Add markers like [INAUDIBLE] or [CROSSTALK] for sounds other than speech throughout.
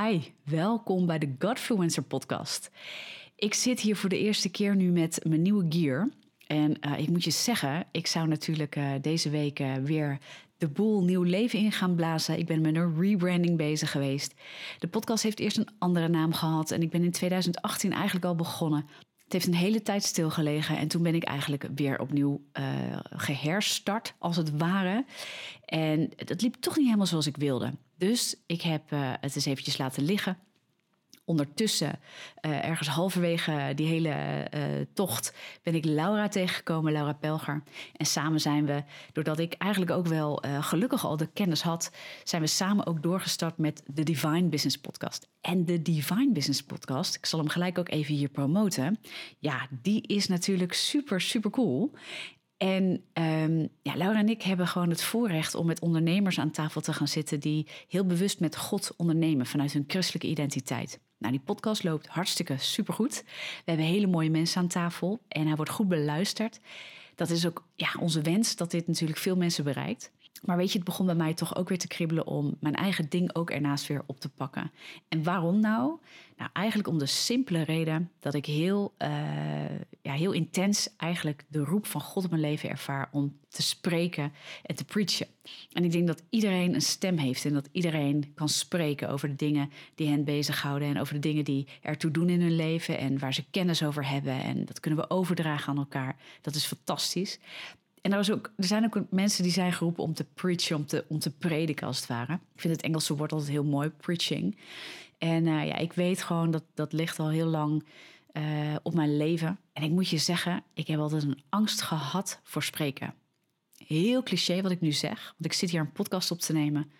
Hi, welkom bij de Godfluencer podcast. Ik zit hier voor de eerste keer nu met mijn nieuwe gear. En uh, ik moet je zeggen, ik zou natuurlijk uh, deze week uh, weer de boel nieuw leven in gaan blazen. Ik ben met een rebranding bezig geweest. De podcast heeft eerst een andere naam gehad en ik ben in 2018 eigenlijk al begonnen. Het heeft een hele tijd stilgelegen en toen ben ik eigenlijk weer opnieuw uh, geherstart, als het ware. En dat liep toch niet helemaal zoals ik wilde. Dus ik heb uh, het eens eventjes laten liggen ondertussen, uh, ergens halverwege die hele uh, tocht, ben ik Laura tegengekomen, Laura Pelger. En samen zijn we, doordat ik eigenlijk ook wel uh, gelukkig al de kennis had, zijn we samen ook doorgestart met de Divine Business Podcast. En de Divine Business Podcast, ik zal hem gelijk ook even hier promoten. Ja, die is natuurlijk super, super cool. En um, ja, Laura en ik hebben gewoon het voorrecht om met ondernemers aan tafel te gaan zitten die heel bewust met God ondernemen vanuit hun christelijke identiteit. Nou, die podcast loopt hartstikke supergoed. We hebben hele mooie mensen aan tafel en hij wordt goed beluisterd. Dat is ook ja, onze wens dat dit natuurlijk veel mensen bereikt. Maar weet je, het begon bij mij toch ook weer te kriebelen om mijn eigen ding ook ernaast weer op te pakken. En waarom nou? Nou, eigenlijk om de simpele reden dat ik heel, uh, ja, heel intens eigenlijk de roep van God in mijn leven ervaar om te spreken en te preachen. En ik denk dat iedereen een stem heeft en dat iedereen kan spreken over de dingen die hen bezighouden en over de dingen die ertoe doen in hun leven en waar ze kennis over hebben. En dat kunnen we overdragen aan elkaar. Dat is fantastisch. En er, was ook, er zijn ook mensen die zijn geroepen om te preachen, om te, om te prediken als het ware. Ik vind het Engelse woord altijd heel mooi, preaching. En uh, ja, ik weet gewoon dat dat ligt al heel lang uh, op mijn leven. En ik moet je zeggen, ik heb altijd een angst gehad voor spreken. Heel cliché wat ik nu zeg, want ik zit hier een podcast op te nemen.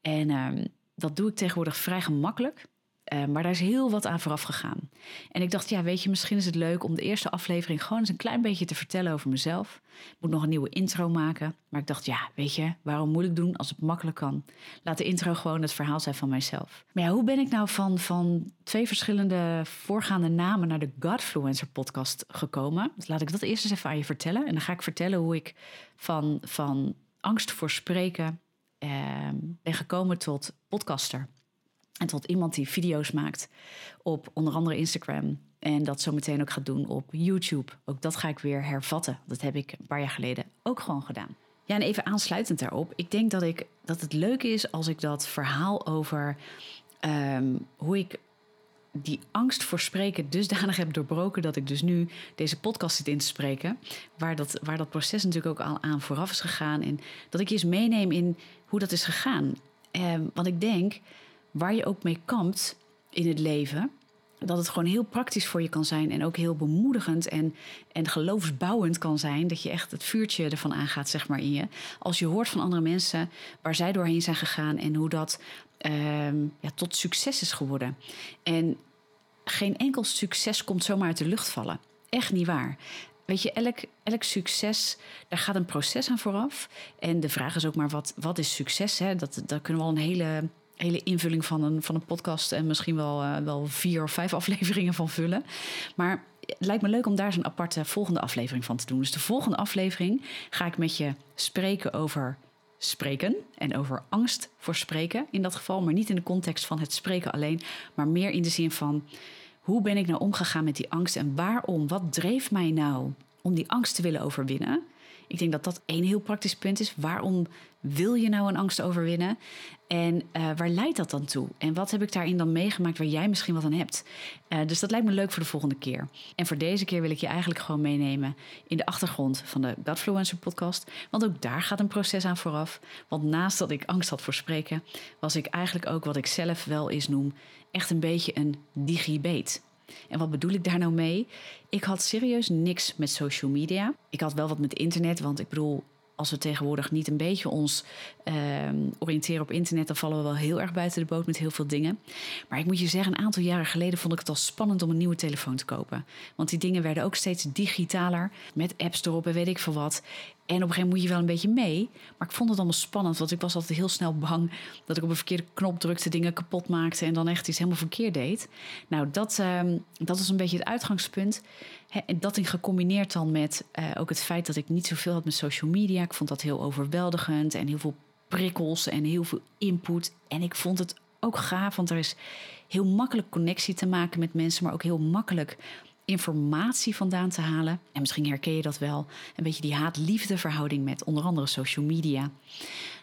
En uh, dat doe ik tegenwoordig vrij gemakkelijk. Uh, maar daar is heel wat aan vooraf gegaan. En ik dacht, ja, weet je, misschien is het leuk om de eerste aflevering gewoon eens een klein beetje te vertellen over mezelf. Ik moet nog een nieuwe intro maken. Maar ik dacht, ja, weet je, waarom moeilijk doen als het makkelijk kan? Laat de intro gewoon het verhaal zijn van mijzelf. Maar ja, hoe ben ik nou van, van twee verschillende voorgaande namen naar de Godfluencer podcast gekomen? Dus laat ik dat eerst eens even aan je vertellen. En dan ga ik vertellen hoe ik van, van angst voor spreken uh, ben gekomen tot podcaster. En tot iemand die video's maakt op onder andere Instagram. En dat zo meteen ook gaat doen op YouTube. Ook dat ga ik weer hervatten. Dat heb ik een paar jaar geleden ook gewoon gedaan. Ja, en even aansluitend daarop. Ik denk dat, ik, dat het leuk is als ik dat verhaal over um, hoe ik die angst voor spreken dusdanig heb doorbroken dat ik dus nu deze podcast zit in te spreken. Waar dat, waar dat proces natuurlijk ook al aan vooraf is gegaan. En dat ik je eens meeneem in hoe dat is gegaan. Um, want ik denk waar je ook mee kampt in het leven, dat het gewoon heel praktisch voor je kan zijn en ook heel bemoedigend en, en geloofsbouwend kan zijn. Dat je echt het vuurtje ervan aangaat, zeg maar, in je. Als je hoort van andere mensen waar zij doorheen zijn gegaan en hoe dat uh, ja, tot succes is geworden. En geen enkel succes komt zomaar uit de lucht vallen. Echt niet waar. Weet je, elk, elk succes, daar gaat een proces aan vooraf. En de vraag is ook maar, wat, wat is succes? Hè? Dat, daar kunnen we al een hele hele invulling van een, van een podcast en misschien wel, uh, wel vier of vijf [LAUGHS] afleveringen van vullen. Maar het lijkt me leuk om daar zo'n aparte volgende aflevering van te doen. Dus de volgende aflevering ga ik met je spreken over spreken en over angst voor spreken in dat geval, maar niet in de context van het spreken alleen, maar meer in de zin van hoe ben ik nou omgegaan met die angst en waarom? Wat dreef mij nou om die angst te willen overwinnen? Ik denk dat dat één heel praktisch punt is. Waarom wil je nou een angst overwinnen? En uh, waar leidt dat dan toe? En wat heb ik daarin dan meegemaakt waar jij misschien wat aan hebt? Uh, dus dat lijkt me leuk voor de volgende keer. En voor deze keer wil ik je eigenlijk gewoon meenemen in de achtergrond van de Godfluencer podcast. Want ook daar gaat een proces aan vooraf. Want naast dat ik angst had voor spreken, was ik eigenlijk ook wat ik zelf wel eens noem echt een beetje een digibeet. En wat bedoel ik daar nou mee? Ik had serieus niks met social media. Ik had wel wat met internet, want ik bedoel, als we tegenwoordig niet een beetje ons uh, oriënteren op internet, dan vallen we wel heel erg buiten de boot met heel veel dingen. Maar ik moet je zeggen, een aantal jaren geleden vond ik het al spannend om een nieuwe telefoon te kopen. Want die dingen werden ook steeds digitaler, met apps erop en weet ik veel wat. En op een gegeven moment moet je wel een beetje mee. Maar ik vond het allemaal spannend, want ik was altijd heel snel bang dat ik op een verkeerde knop drukte, dingen kapot maakte en dan echt iets helemaal verkeerd deed. Nou, dat, uh, dat was een beetje het uitgangspunt. En dat in gecombineerd dan met uh, ook het feit dat ik niet zoveel had met social media. Ik vond dat heel overweldigend en heel veel prikkels en heel veel input. En ik vond het ook gaaf, want er is heel makkelijk connectie te maken met mensen, maar ook heel makkelijk informatie vandaan te halen. En misschien herken je dat wel. Een beetje die haat-liefde verhouding met onder andere social media.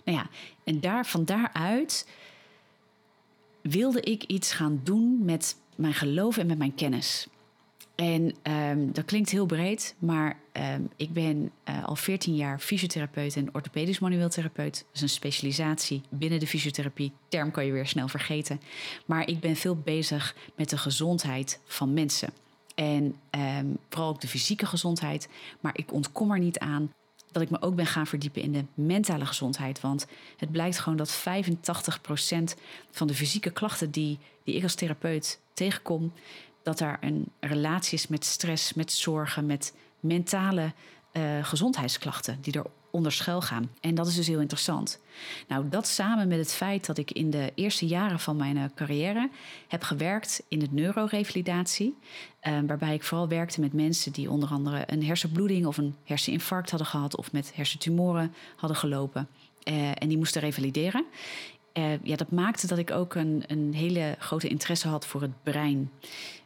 Nou ja, en daar, van daaruit wilde ik iets gaan doen met mijn geloof en met mijn kennis. En um, dat klinkt heel breed, maar um, ik ben uh, al 14 jaar fysiotherapeut en orthopedisch manueel therapeut. Dat is een specialisatie binnen de fysiotherapie. Term kan je weer snel vergeten. Maar ik ben veel bezig met de gezondheid van mensen. En um, vooral ook de fysieke gezondheid. Maar ik ontkom er niet aan dat ik me ook ben gaan verdiepen in de mentale gezondheid. Want het blijkt gewoon dat 85% van de fysieke klachten die, die ik als therapeut tegenkom, dat daar een relatie is met stress, met zorgen, met mentale uh, gezondheidsklachten die er onder schuil gaan. En dat is dus heel interessant. Nou, dat samen met het feit dat ik in de eerste jaren van mijn uh, carrière heb gewerkt in het neurorevalidatie, uh, waarbij ik vooral werkte met mensen die onder andere een hersenbloeding of een herseninfarct hadden gehad of met hersentumoren hadden gelopen. en die moesten revalideren. Uh, ja, dat maakte dat ik ook een, een hele grote interesse had voor het brein.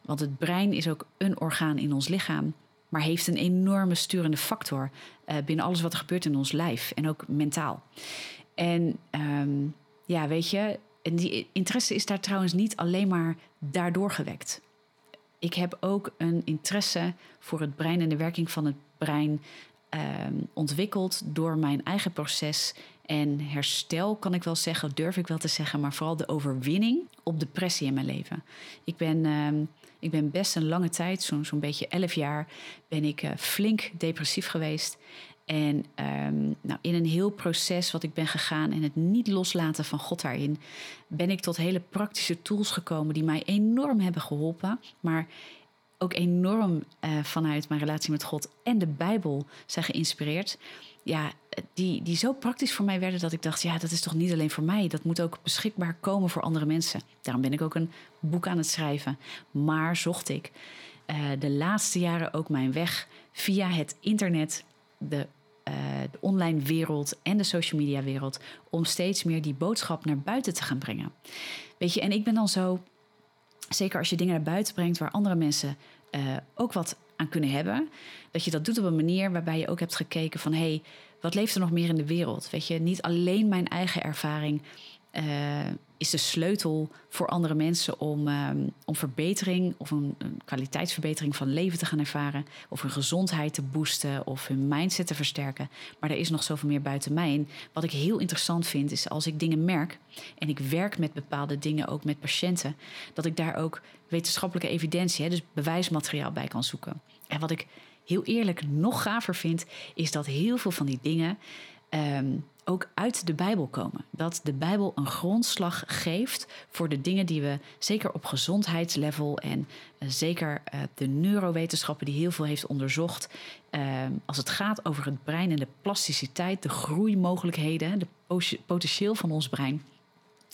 Want het brein is ook een orgaan in ons lichaam, maar heeft een enorme sturende factor uh, binnen alles wat er gebeurt in ons lijf en ook mentaal. En um, ja, weet je, en die interesse is daar trouwens niet alleen maar daardoor gewekt. Ik heb ook een interesse voor het brein en de werking van het brein um, ontwikkeld door mijn eigen proces en herstel, kan ik wel zeggen, durf ik wel te zeggen, maar vooral de overwinning op depressie in mijn leven. Ik ben, uh, ik ben best een lange tijd, zo'n zo'n beetje elf jaar, ben ik uh, flink depressief geweest. En um, nou, in een heel proces wat ik ben gegaan en het niet loslaten van God daarin, ben ik tot hele praktische tools gekomen die mij enorm hebben geholpen. Maar ook enorm uh, vanuit mijn relatie met God en de Bijbel zijn geïnspireerd ja, die, die zo praktisch voor mij werden dat ik dacht, ja, dat is toch niet alleen voor mij. Dat moet ook beschikbaar komen voor andere mensen. Daarom ben ik ook een boek aan het schrijven. Maar zocht ik uh, de laatste jaren ook mijn weg via het internet, de, uh, de online wereld en de social media wereld, om steeds meer die boodschap naar buiten te gaan brengen. Weet je, en ik ben dan zo, zeker als je dingen naar buiten brengt waar andere mensen uh, ook wat aan kunnen hebben. Dat je dat doet op een manier waarbij je ook hebt gekeken van hé, hey, wat leeft er nog meer in de wereld? Weet je, niet alleen mijn eigen ervaring uh, is de sleutel voor andere mensen om, um, om verbetering of een, een, kwaliteitsverbetering van leven te gaan ervaren, of hun gezondheid te boosten of hun mindset te versterken. Maar er is nog zoveel meer buiten mij. En wat ik heel interessant vind, is als ik dingen merk en ik werk met bepaalde dingen ook met patiënten, dat ik daar ook wetenschappelijke evidentie, hè, dus bewijsmateriaal bij kan zoeken. En wat ik heel eerlijk nog gaver vind, is dat heel veel van die dingen. Um, ook uit de Bijbel komen. Dat de Bijbel een grondslag geeft voor de dingen die we, zeker op gezondheidslevel en uh, zeker uh, de neurowetenschappen die heel veel heeft onderzocht, uh, als het gaat over het brein en de plasticiteit, de groeimogelijkheden, de potentieel van ons brein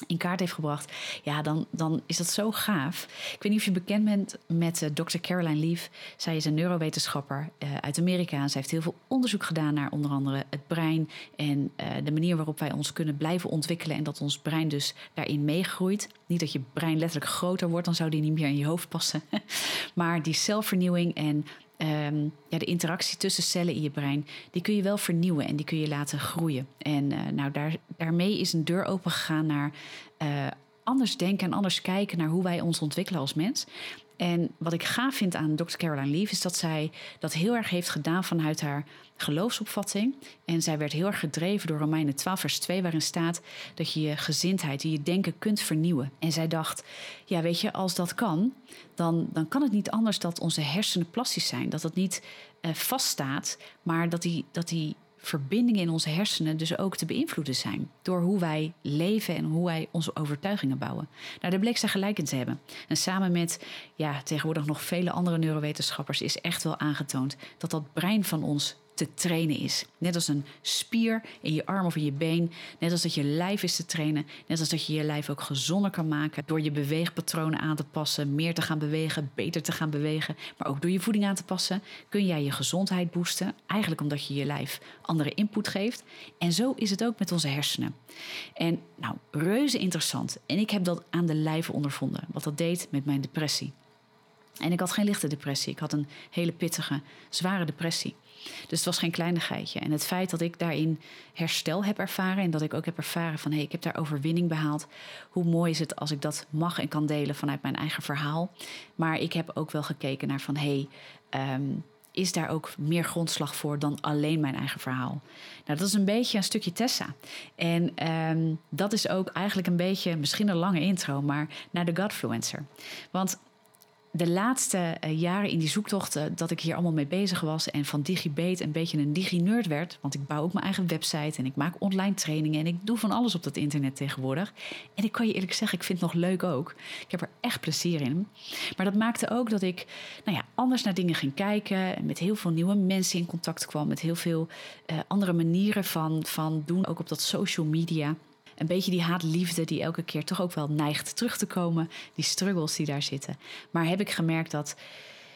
in kaart heeft gebracht, ja, dan, dan is dat zo gaaf. Ik weet niet of je bekend bent met uh, Dr. Caroline Leaf. Zij is een neurowetenschapper uh, uit Amerika. Zij heeft heel veel onderzoek gedaan naar onder andere het brein en uh, de manier waarop wij ons kunnen blijven ontwikkelen en dat ons brein dus daarin meegroeit. Niet dat je brein letterlijk groter wordt, dan zou die niet meer in je hoofd passen. [LAUGHS] maar die zelfvernieuwing en um, ja, de interactie tussen cellen in je brein, die kun je wel vernieuwen en die kun je laten groeien. En uh, nou, daar, daarmee is een deur open gegaan naar uh, anders denken en anders kijken naar hoe wij ons ontwikkelen als mens. En wat ik gaaf vind aan Dr. Caroline Leaf is dat zij dat heel erg heeft gedaan vanuit haar geloofsopvatting. En zij werd heel erg gedreven door Romeinen 12, vers 2, waarin staat dat je je gezindheid, je denken kunt vernieuwen. En zij dacht, ja, weet je, als dat kan, dan, dan kan het niet anders dat onze hersenen plastisch zijn. Dat het niet uh, vaststaat, maar dat die, dat die verbindingen in onze hersenen dus ook te beïnvloeden zijn. Door hoe wij leven en hoe wij onze overtuigingen bouwen. Nou, daar bleek ze gelijk in te hebben. En samen met ja, tegenwoordig nog vele andere neurowetenschappers is echt wel aangetoond dat dat brein van ons te trainen is. Net als een spier in je arm of in je been. Net als dat je lijf is te trainen. Net als dat je je lijf ook gezonder kan maken. Door je beweegpatronen aan te passen. Meer te gaan bewegen. Beter te gaan bewegen. Maar ook door je voeding aan te passen. Kun jij je gezondheid boosten. Eigenlijk omdat je je lijf andere input geeft. En zo is het ook met onze hersenen. En nou, reuze interessant. En ik heb dat aan de lijve ondervonden. Wat dat deed met mijn depressie. En ik had geen lichte depressie. Ik had een hele pittige, zware depressie. Dus het was geen kleinigheidje. En het feit dat ik daarin herstel heb ervaren en dat ik ook heb ervaren van hé, hey, ik heb daar overwinning behaald. Hoe mooi is het als ik dat mag en kan delen vanuit mijn eigen verhaal. Maar ik heb ook wel gekeken naar van hé, hey, ehm, is daar ook meer grondslag voor dan alleen mijn eigen verhaal? Nou, dat is een beetje een stukje Tessa. En um, dat is ook eigenlijk een beetje, misschien een lange intro, maar naar de Godfluencer. Want de laatste eh, jaren in die zoektochten dat ik hier allemaal mee bezig was en van DigiBeet een beetje een digi-nerd werd, want ik bouw ook mijn eigen website en ik maak online trainingen en ik doe van alles op dat internet tegenwoordig. En ik kan je eerlijk zeggen, ik vind het nog leuk ook. Ik heb er echt plezier in. Maar dat maakte ook dat ik nou ja, anders naar dingen ging kijken en met heel veel nieuwe mensen in contact kwam, met heel veel uh, andere manieren van, van doen, ook op dat social media een beetje die haatliefde die elke keer toch ook wel neigt terug te komen. Die struggles die daar zitten. Maar heb ik gemerkt dat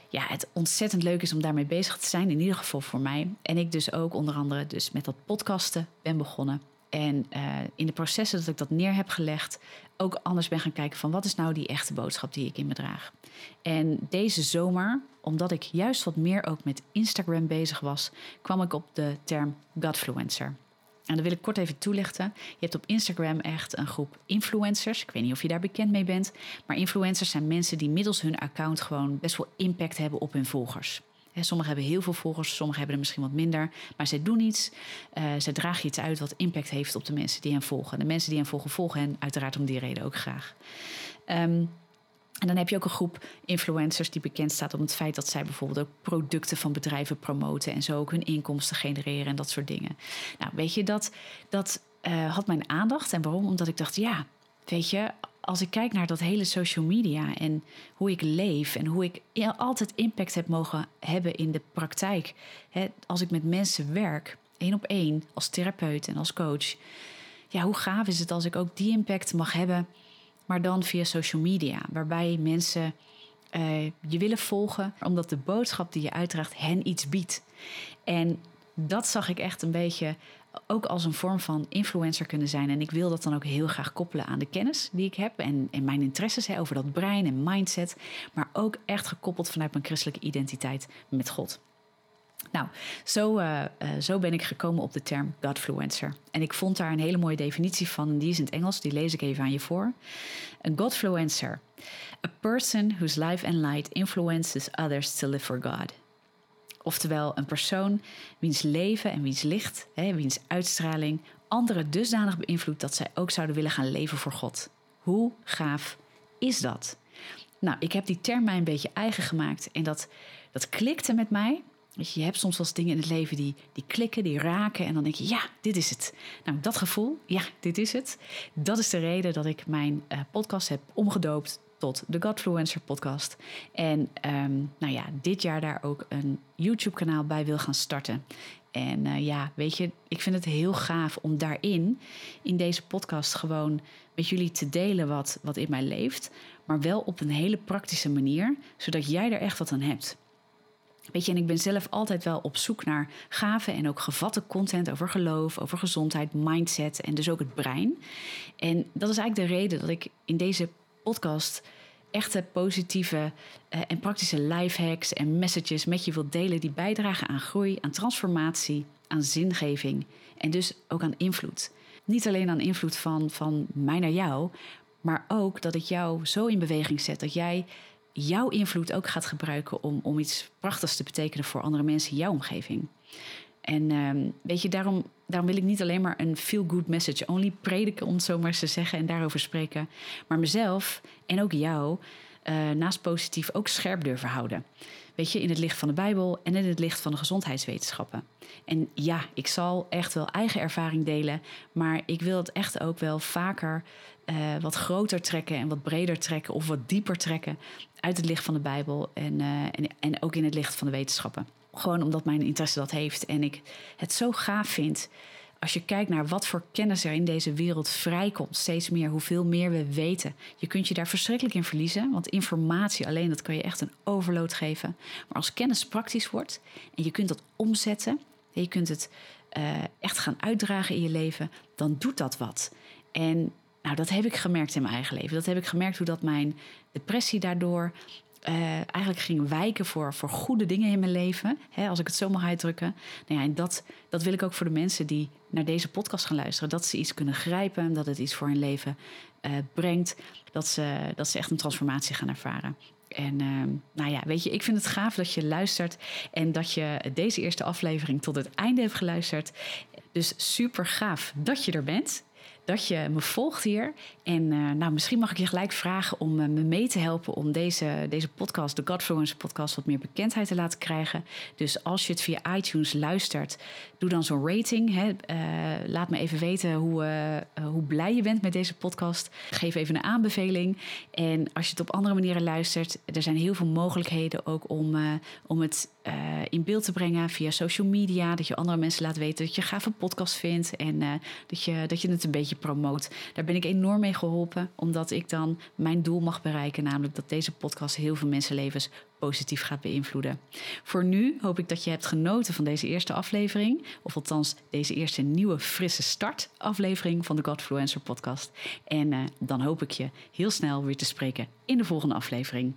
ja, het ontzettend leuk is om daarmee bezig te zijn. In ieder geval voor mij. En ik dus ook onder andere dus met dat podcasten ben begonnen. En uh, in de processen dat ik dat neer heb gelegd, ook anders ben gaan kijken van wat is nou die echte boodschap die ik in me draag. En deze zomer, omdat ik juist wat meer ook met Instagram bezig was, kwam ik op de term Godfluencer. En dat wil ik kort even toelichten. Je hebt op Instagram echt een groep influencers. Ik weet niet of je daar bekend mee bent. Maar influencers zijn mensen die middels hun account gewoon best wel impact hebben op hun volgers. Sommigen hebben heel veel volgers, sommigen hebben er misschien wat minder. Maar zij doen iets. Uh, zij dragen iets uit wat impact heeft op de mensen die hen volgen. De mensen die hen volgen, volgen hen uiteraard om die reden ook graag. Um, en dan heb je ook een groep influencers die bekend staat om het feit dat zij bijvoorbeeld ook producten van bedrijven promoten en zo ook hun inkomsten genereren en dat soort dingen. Nou, weet je, dat, dat uh, had mijn aandacht. En waarom? Omdat ik dacht, ja, weet je, als ik kijk naar dat hele social media en hoe ik leef en hoe ik altijd impact heb mogen hebben in de praktijk. Hè, als ik met mensen werk, één op één, als therapeut en als coach. Ja, hoe gaaf is het als ik ook die impact mag hebben maar dan via social media, waarbij mensen uh, je willen volgen, omdat de boodschap die je uitdraagt hen iets biedt. En dat zag ik echt een beetje ook als een vorm van influencer kunnen zijn. En ik wil dat dan ook heel graag koppelen aan de kennis die ik heb en, en mijn interesses hè, over dat brein en mindset, maar ook echt gekoppeld vanuit mijn christelijke identiteit met God. Nou, zo, uh, uh, zo ben ik gekomen op de term Godfluencer. En ik vond daar een hele mooie definitie van. Die is in het Engels, die lees ik even aan je voor. A Godfluencer. A person whose life and light influences others to live for God. Oftewel een persoon wiens leven en wiens licht, hè, wiens uitstraling anderen dusdanig beïnvloedt dat zij ook zouden willen gaan leven voor God. Hoe gaaf is dat? Nou, ik heb die term mij een beetje eigen gemaakt en dat, dat klikte met mij. Weet je, je hebt soms wel dingen in het leven die, die klikken, die raken. En dan denk je, ja, dit is het. Nou, dat gevoel, ja, dit is het. Dat is de reden dat ik mijn uh, podcast heb omgedoopt tot de Godfluencer podcast. En um, nou ja, dit jaar daar ook een YouTube-kanaal bij wil gaan starten. En uh, ja, weet je, ik vind het heel gaaf om daarin, in deze podcast, gewoon met jullie te delen wat, wat in mij leeft. Maar wel op een hele praktische manier, zodat jij er echt wat aan hebt. Weet je, en ik ben zelf altijd wel op zoek naar gave en ook gevatte content over geloof, over gezondheid, mindset en dus ook het brein. En dat is eigenlijk de reden dat ik in deze podcast echte positieve uh, en praktische life hacks en messages met je wil delen die bijdragen aan groei, aan transformatie, aan zingeving en dus ook aan invloed. Niet alleen aan invloed van, van mij naar jou, maar ook dat ik jou zo in beweging zet dat jij jouw invloed ook gaat gebruiken om, om iets prachtigs te betekenen voor andere mensen in jouw omgeving. En uh, weet je, daarom, daarom wil ik niet alleen maar een feel-good message only prediken, om het zo maar eens te zeggen, en daarover spreken, maar mezelf en ook jou uh, naast positief ook scherp durven houden. Weet je, in het licht van de Bijbel en in het licht van de gezondheidswetenschappen. En ja, ik zal echt wel eigen ervaring delen, maar ik wil het echt ook wel vaker uh, wat groter trekken en wat breder trekken of wat dieper trekken uit het licht van de Bijbel en, uh, en, en ook in het licht van de wetenschappen. Gewoon omdat mijn interesse dat heeft en ik het zo gaaf vind als je kijkt naar wat voor kennis er in deze wereld vrijkomt, steeds meer, hoeveel meer we weten. Je kunt je daar verschrikkelijk in verliezen, want informatie alleen, dat kan je echt een overload geven. Maar als kennis praktisch wordt en je kunt dat omzetten, en je kunt het uh, echt gaan uitdragen in je leven, dan doet dat wat. En nou, dat heb ik gemerkt in mijn eigen leven. Dat heb ik gemerkt hoe dat mijn depressie daardoor uh, eigenlijk ging wijken voor, voor goede dingen in mijn leven. Hè, als ik het zo mag uitdrukken. Nou ja, en dat, dat wil ik ook voor de mensen die naar deze podcast gaan luisteren. Dat ze iets kunnen grijpen, dat het iets voor hun leven uh, brengt. Dat ze, dat ze echt een transformatie gaan ervaren. En uh, nou ja, weet je, ik vind het gaaf dat je luistert en dat je deze eerste aflevering tot het einde hebt geluisterd. Dus super gaaf dat je er bent dat je me volgt hier. En uh, nou, misschien mag ik je gelijk vragen om uh, me mee te helpen om deze, deze podcast, de Godfluence podcast, wat meer bekendheid te laten krijgen. Dus als je het via iTunes luistert, doe dan zo'n rating. Hè. Uh, laat me even weten hoe, hoe blij je bent met deze podcast. Geef even een aanbeveling. En als je het op andere manieren luistert, er zijn heel veel mogelijkheden ook om, om het in beeld te brengen via social media. Dat je andere mensen laat weten dat je gaaf een podcast vindt en dat, je, dat je het een beetje promoot. Daar ben ik enorm mee geholpen, omdat ik dan mijn doel mag bereiken, namelijk dat deze podcast heel veel mensenlevens positief gaat beïnvloeden. Voor nu hoop ik dat je hebt genoten van deze eerste aflevering, of althans deze eerste nieuwe frisse start aflevering van de Godfluencer podcast. En uh, dan hoop ik je heel snel weer te spreken in de volgende aflevering.